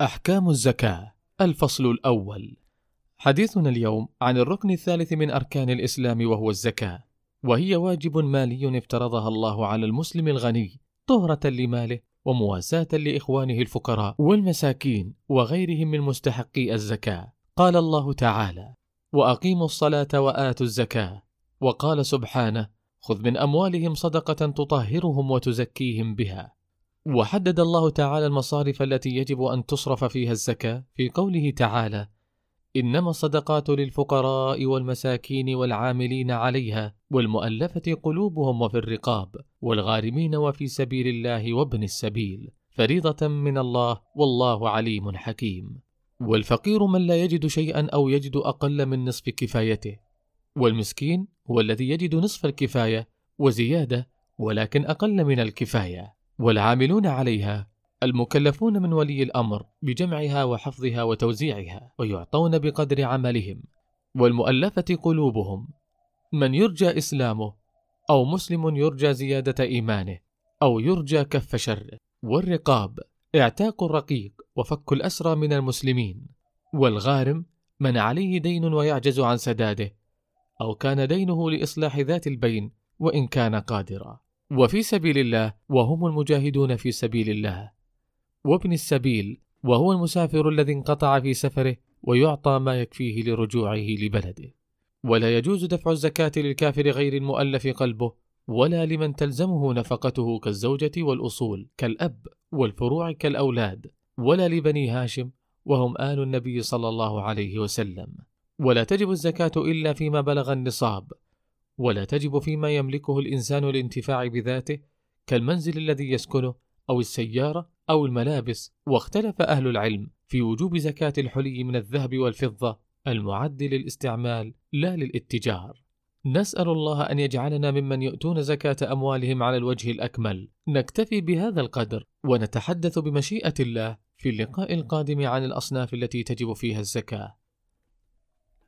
أحكام الزكاة الفصل الأول. حديثنا اليوم عن الركن الثالث من أركان الإسلام وهو الزكاة وهي واجب مالي افترضها الله على المسلم الغني طهرة لماله ومواساة لإخوانه الفقراء والمساكين وغيرهم من مستحقي الزكاة. قال الله تعالى وأقيموا الصلاة وآتوا الزكاة. وقال سبحانه خذ من أموالهم صدقة تطهرهم وتزكيهم بها. وحدد الله تعالى المصارف التي يجب أن تصرف فيها الزكاة في قوله تعالى إنما الصدقات للفقراء والمساكين والعاملين عليها والمؤلفة قلوبهم وفي الرقاب والغارمين وفي سبيل الله وابن السبيل فريضة من الله والله عليم حكيم. والفقير من لا يجد شيئا أو يجد أقل من نصف كفايته والمسكين هو الذي يجد نصف الكفاية وزيادة ولكن أقل من الكفاية. والعاملون عليها المكلفون من ولي الأمر بجمعها وحفظها وتوزيعها ويعطون بقدر عملهم والمؤلفة قلوبهم من يرجى إسلامه أو مسلم يرجى زيادة إيمانه أو يرجى كف شره والرقاب إعتاق الرقيق وفك الأسرى من المسلمين والغارم من عليه دين ويعجز عن سداده أو كان دينه لإصلاح ذات البين وإن كان قادرا. وفي سبيل الله وهم المجاهدون في سبيل الله. وابن السبيل وهو المسافر الذي انقطع في سفره ويعطى ما يكفيه لرجوعه لبلده. ولا يجوز دفع الزكاة للكافر غير المؤلف قلبه ولا لمن تلزمه نفقته كالزوجة والأصول كالأب والفروع كالأولاد ولا لبني هاشم وهم آل النبي صلى الله عليه وسلم. ولا تجب الزكاة إلا فيما بلغ النصاب ولا تجب فيما يملكه الإنسان الانتفاع بذاته كالمنزل الذي يسكنه أو السيارة أو الملابس واختلف أهل العلم في وجوب زكاة الحلي من الذهب والفضة المعد للاستعمال لا للاتجار. نسأل الله أن يجعلنا ممن يؤتون زكاة أموالهم على الوجه الأكمل. نكتفي بهذا القدر ونتحدث بمشيئة الله في اللقاء القادم عن الأصناف التي تجب فيها الزكاة.